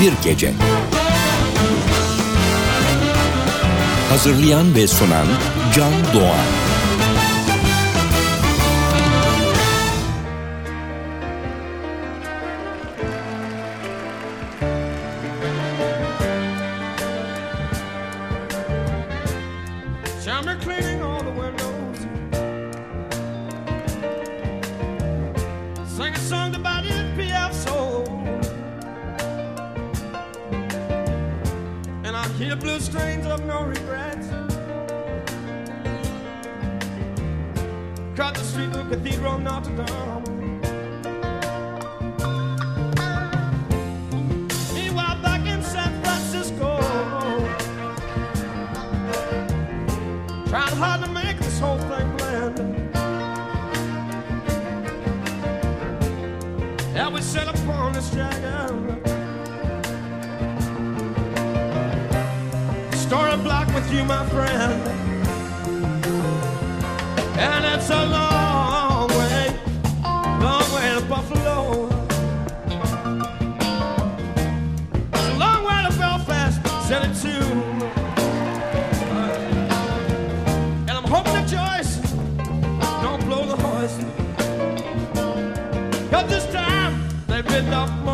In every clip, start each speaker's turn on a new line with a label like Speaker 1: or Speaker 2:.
Speaker 1: Bir Gece. Hazırlayan ve sunan Can Doğan.
Speaker 2: enough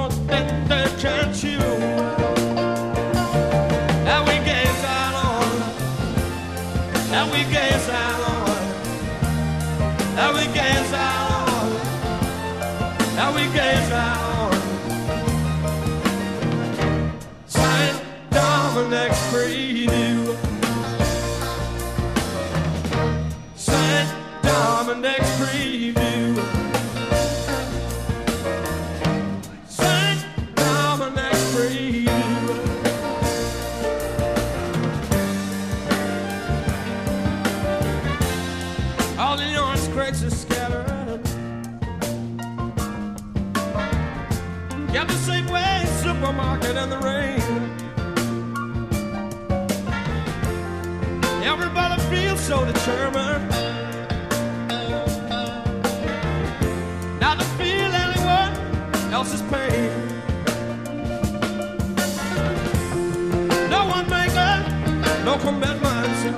Speaker 2: From bad minds to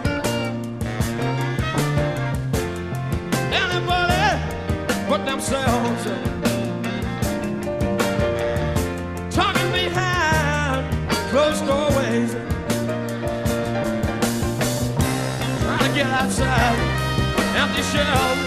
Speaker 2: anybody but themselves talking behind closed doorways trying to get outside empty shells.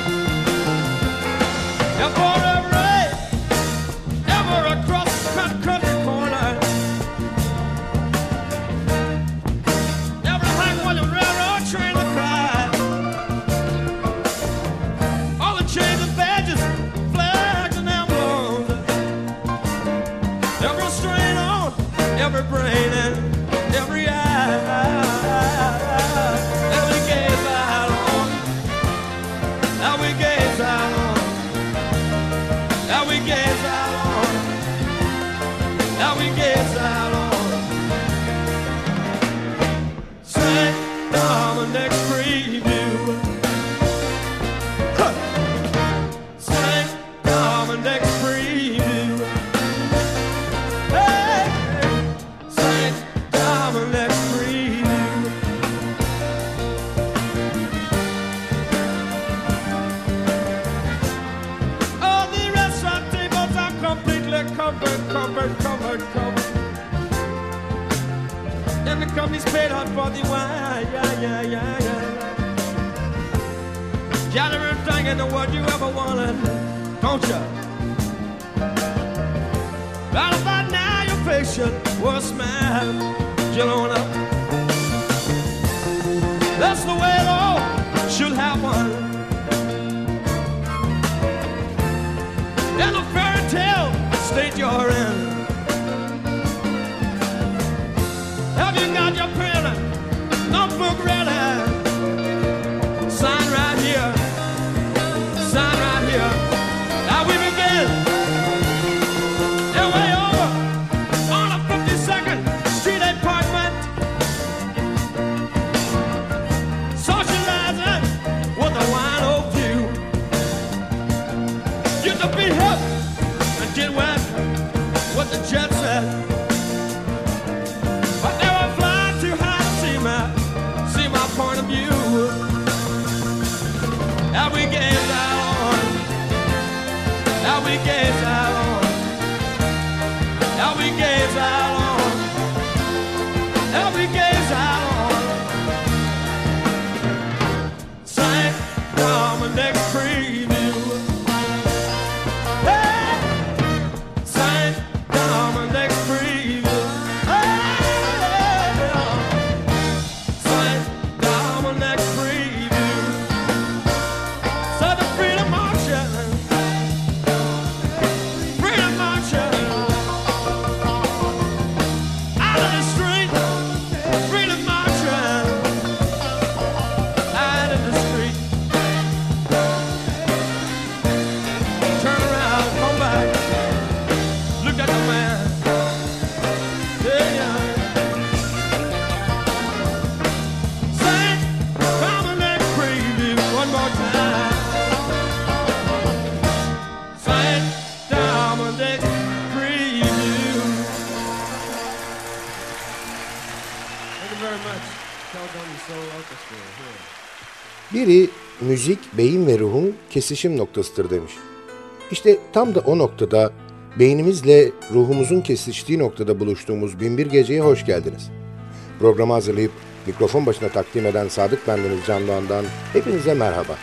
Speaker 2: Biri müzik beyin ve ruhun kesişim noktasıdır demiş. İşte tam da o noktada beynimizle ruhumuzun kesiştiği noktada buluştuğumuz Binbir Gece'ye hoş geldiniz. Programı hazırlayıp mikrofon başına takdim eden Sadık Bendeniz Can Doğan'dan hepinize merhaba.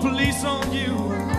Speaker 2: Police on you.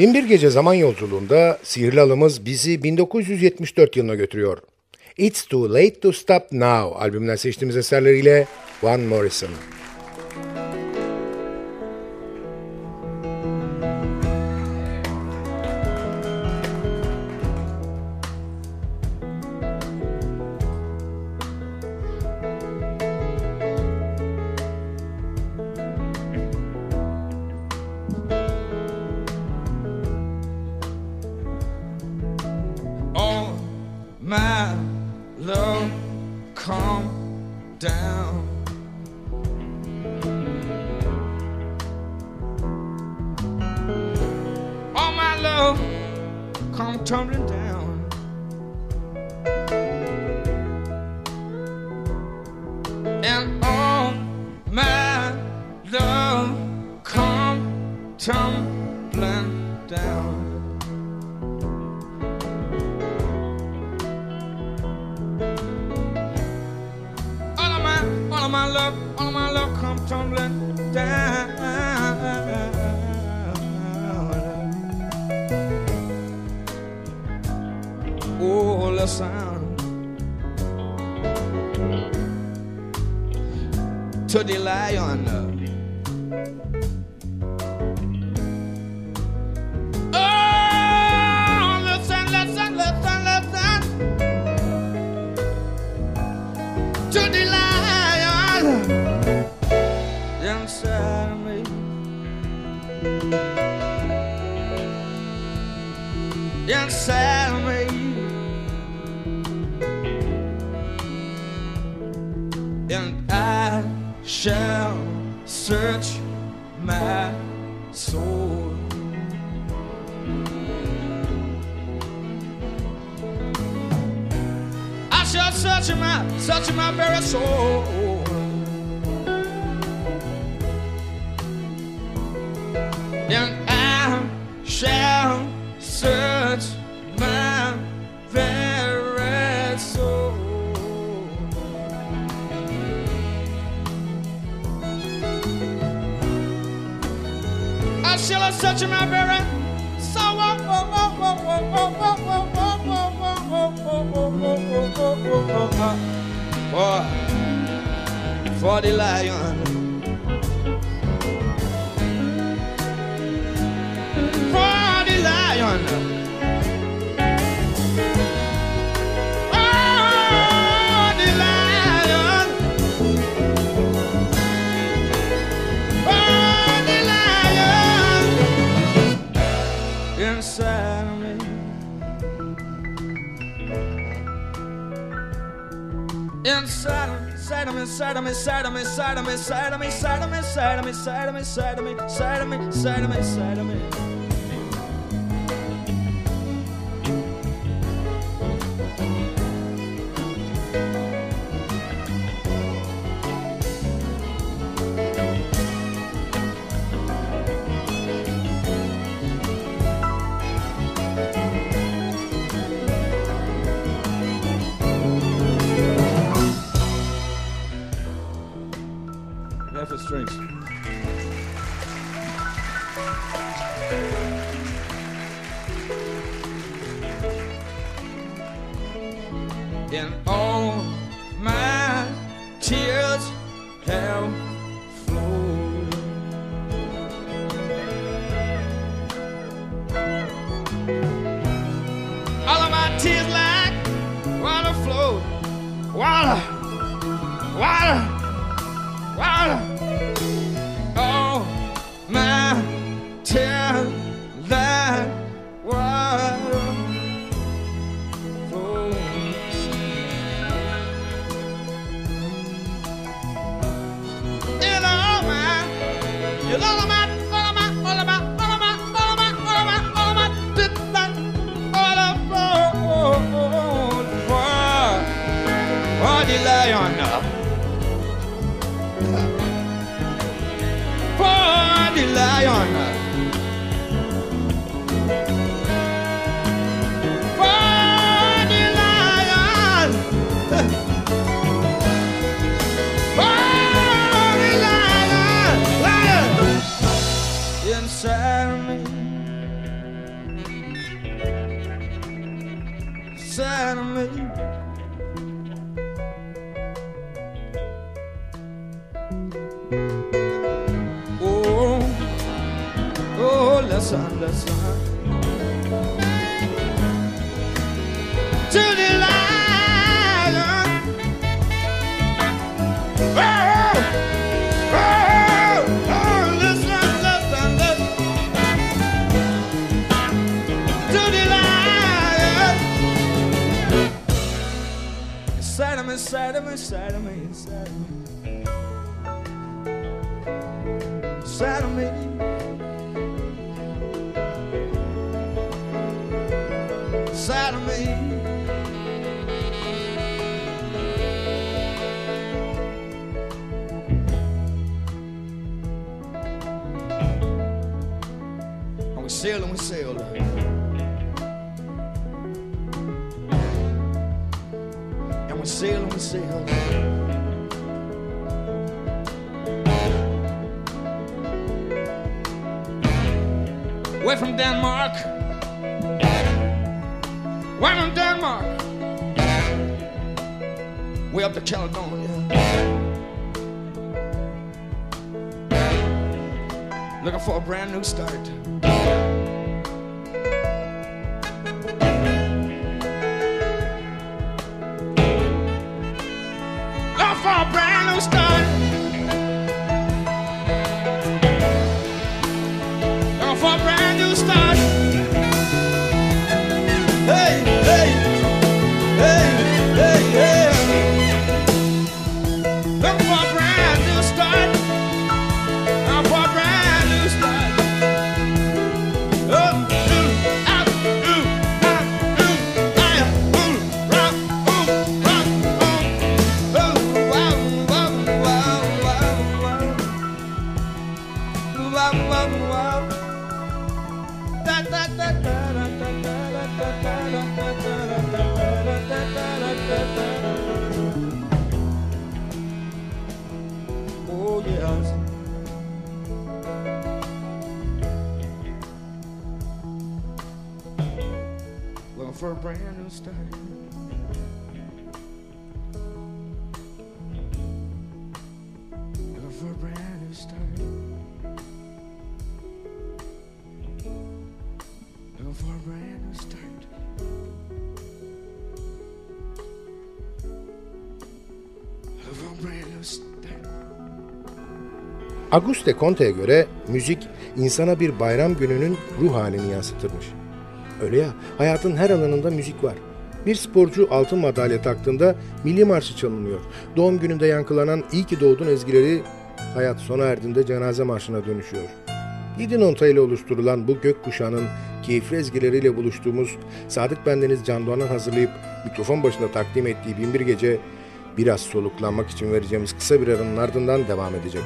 Speaker 3: Binbir Gece Zaman Yolculuğunda sihirli alımız bizi 1974 yılına götürüyor. It's Too Late To Stop Now albümünden seçtiğimiz eserleriyle Van Morrison.
Speaker 2: my very soul. Inside of me, inside of me, inside of me, inside of me, inside of me, inside of me, inside of me, inside of me, inside of me, inside of me, inside of me, inside of me, inside of me. rely on now. Poor rely. Inside of me, inside of me, we sail and we sail. Way from Denmark. Way from Denmark. Way up to Caledonia. Looking for a brand new start. stop. Start. A brand new start. For a brand new start. For a brand new start.
Speaker 3: Auguste Comte'ye göre müzik insana bir bayram gününün ruh halini yansıtırmış. Öyle ya, hayatın her alanında müzik var. Bir sporcu altın madalya taktığında milli marşı çalınıyor. Doğum gününde yankılanan iyi ki doğdun ezgileri hayat sona erdiğinde cenaze marşına dönüşüyor. Yedi nota ile oluşturulan bu gökkuşağının keyifli ezgileriyle buluştuğumuz Sadık Bendeniz Can Doğan'ın hazırlayıp mikrofon başında takdim ettiği Binbir Gece biraz soluklanmak için vereceğimiz kısa bir aranın ardından devam edecek.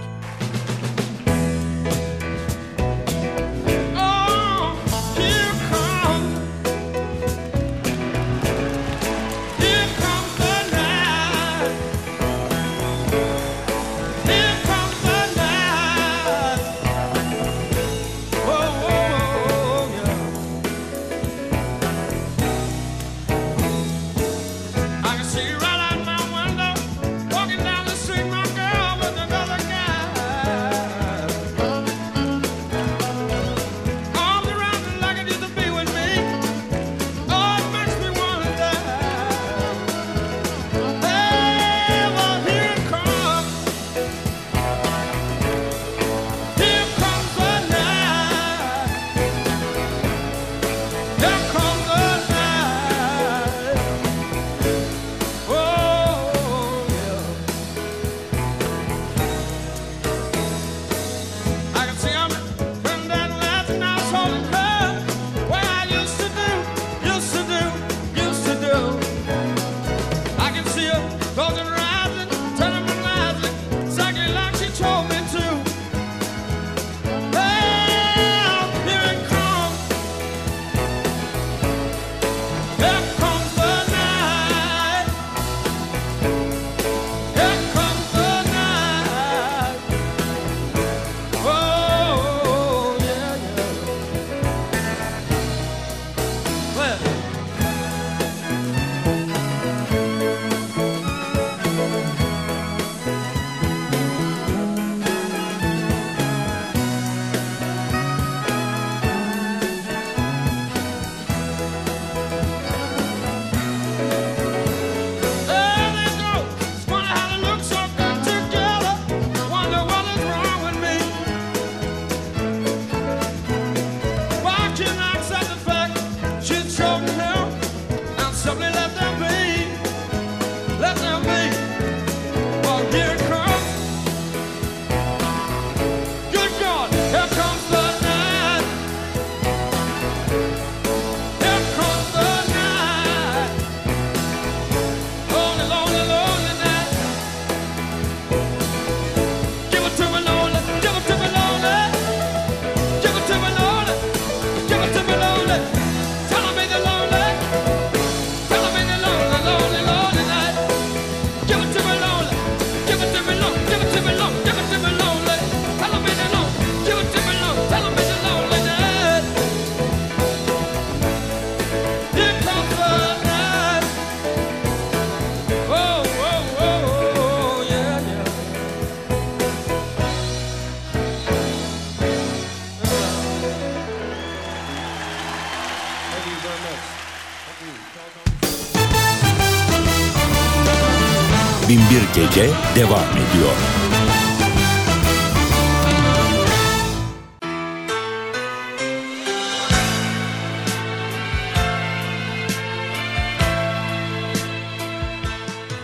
Speaker 1: Gece devam ediyor.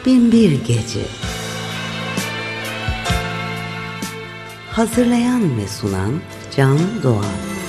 Speaker 2: Bin Bir Gece Hazırlayan ve sunan Can Doğan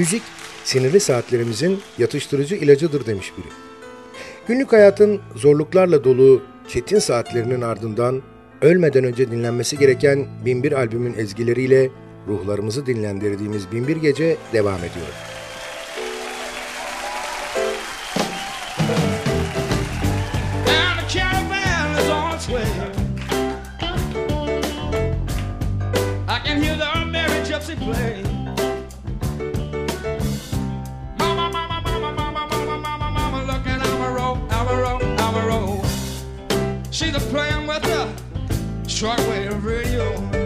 Speaker 3: Müzik sinirli saatlerimizin yatıştırıcı ilacıdır demiş biri. Günlük hayatın zorluklarla dolu çetin saatlerinin ardından ölmeden önce dinlenmesi gereken Binbir albümün ezgileriyle ruhlarımızı dinlendirdiğimiz Binbir Gece devam ediyor.
Speaker 2: Play. playing with the shortwave radio.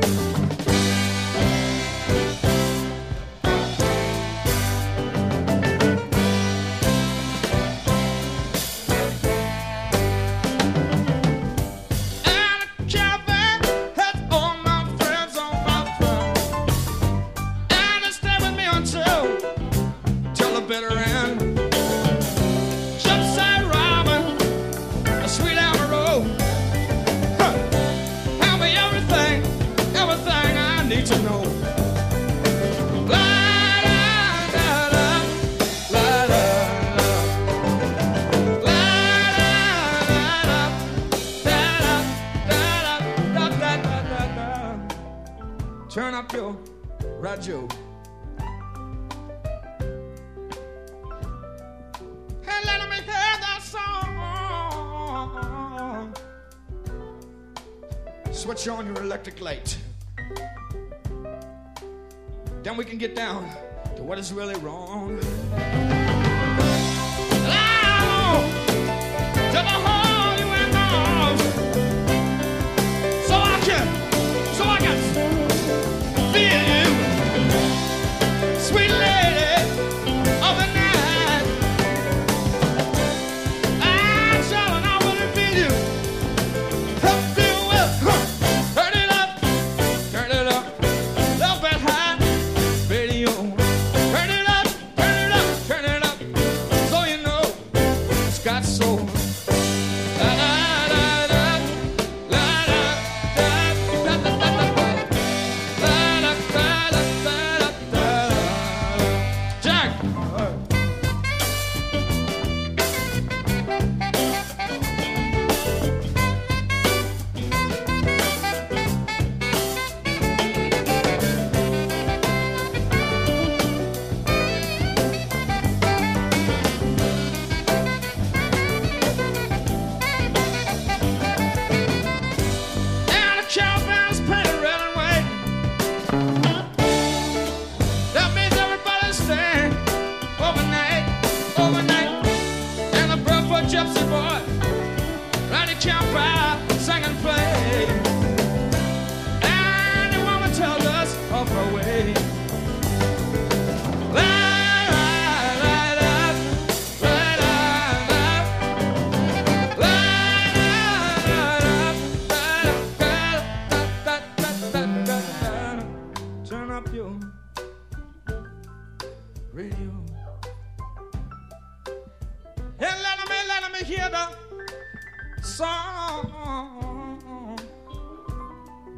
Speaker 2: song.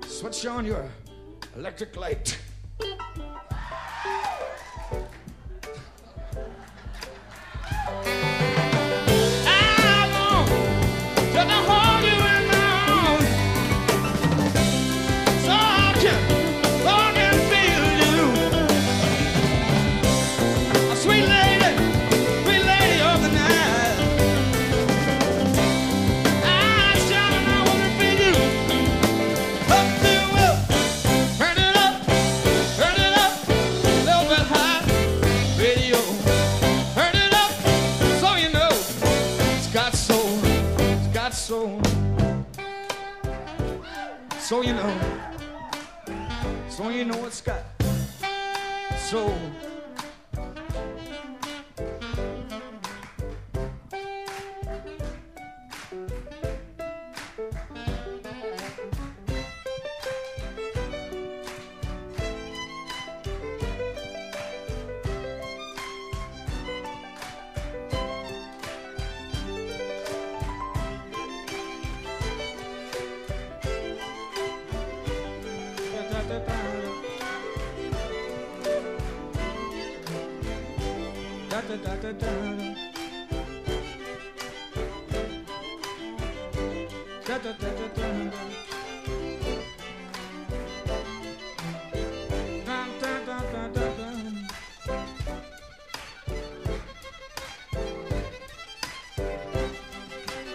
Speaker 2: Switch on your electric light.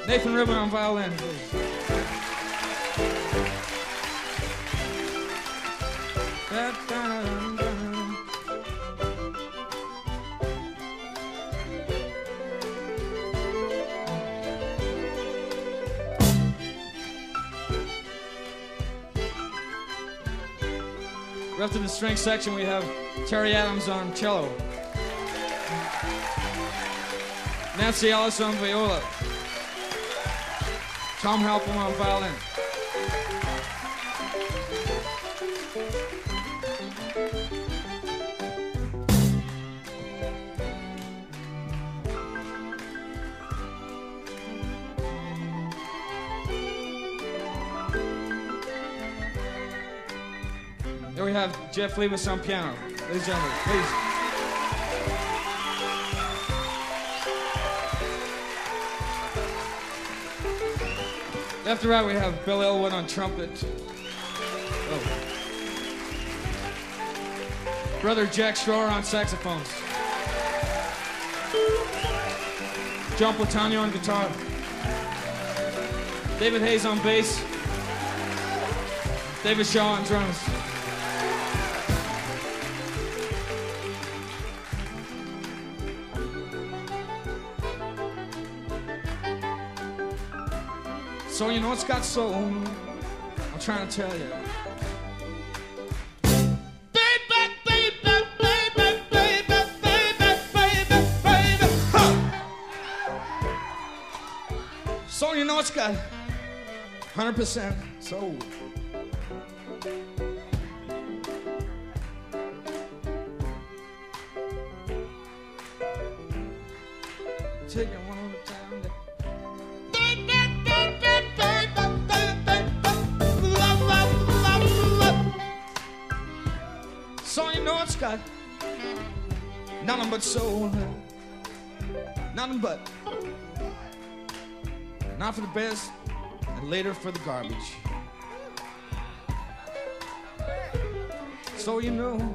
Speaker 2: Nathan Rubin on violin. Please. After the string section, we have Terry Adams on cello, Nancy Ellis on viola, Tom Halpern on violin. Jeff Labes on piano. Ladies and gentlemen, please. Left to right, we have Bill Elwood on trumpet. Oh. Brother Jack Schroer on saxophones. John Platania on guitar. David Hayes on bass. David Shaw on drums. So you know it's got soul. I'm trying to tell you. So you know it's got 100% soul. Soul, nothing but. Not for the best and later for the garbage. So you know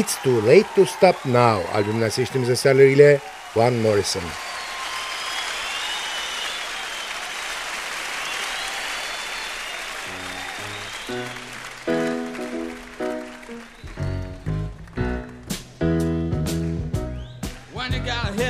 Speaker 2: It's
Speaker 3: Too Late to Stop Now albümünden seçtiğimiz eserleriyle Van Morrison.
Speaker 2: When you got a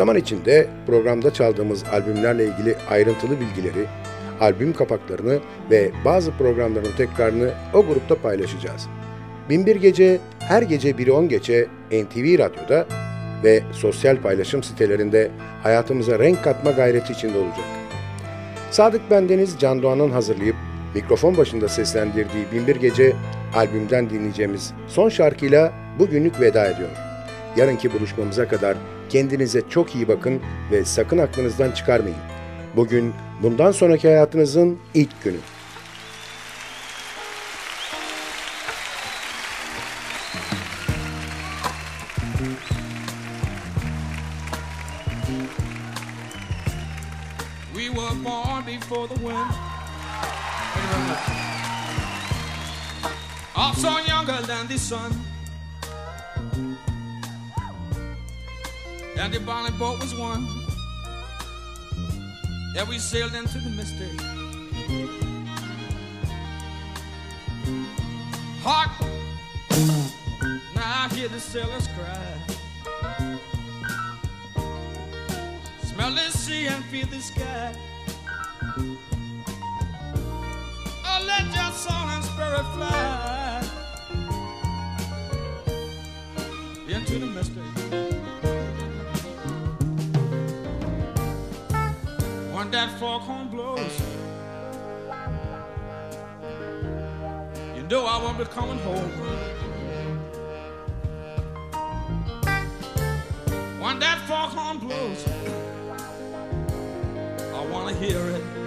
Speaker 3: Zaman içinde programda çaldığımız albümlerle ilgili ayrıntılı bilgileri, albüm kapaklarını ve bazı programların tekrarını o grupta paylaşacağız. Binbir Gece her gece 1'i 10 geçe NTV Radyo'da ve sosyal paylaşım sitelerinde hayatımıza renk katma gayreti içinde olacak. Sadık Bendeniz Can Doğan'ın hazırlayıp mikrofon başında seslendirdiği Binbir Gece albümden dinleyeceğimiz son şarkıyla bugünlük veda ediyor. Yarınki buluşmamıza kadar Kendinize çok iyi bakın ve sakın aklınızdan çıkarmayın. Bugün bundan sonraki hayatınızın ilk günü.
Speaker 2: We the wind. Also younger than the sun. and the bonnie boat was one that we sailed into the mystery. Hark! Now I hear the sailors cry. Smell the sea and feel the sky. Oh, let your soul and spirit fly into the mystery. if that foghorn blows. You know I won't be coming home. When that foghorn blows, I wanna hear it.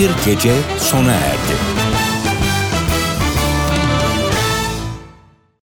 Speaker 1: bir gece sona erdi.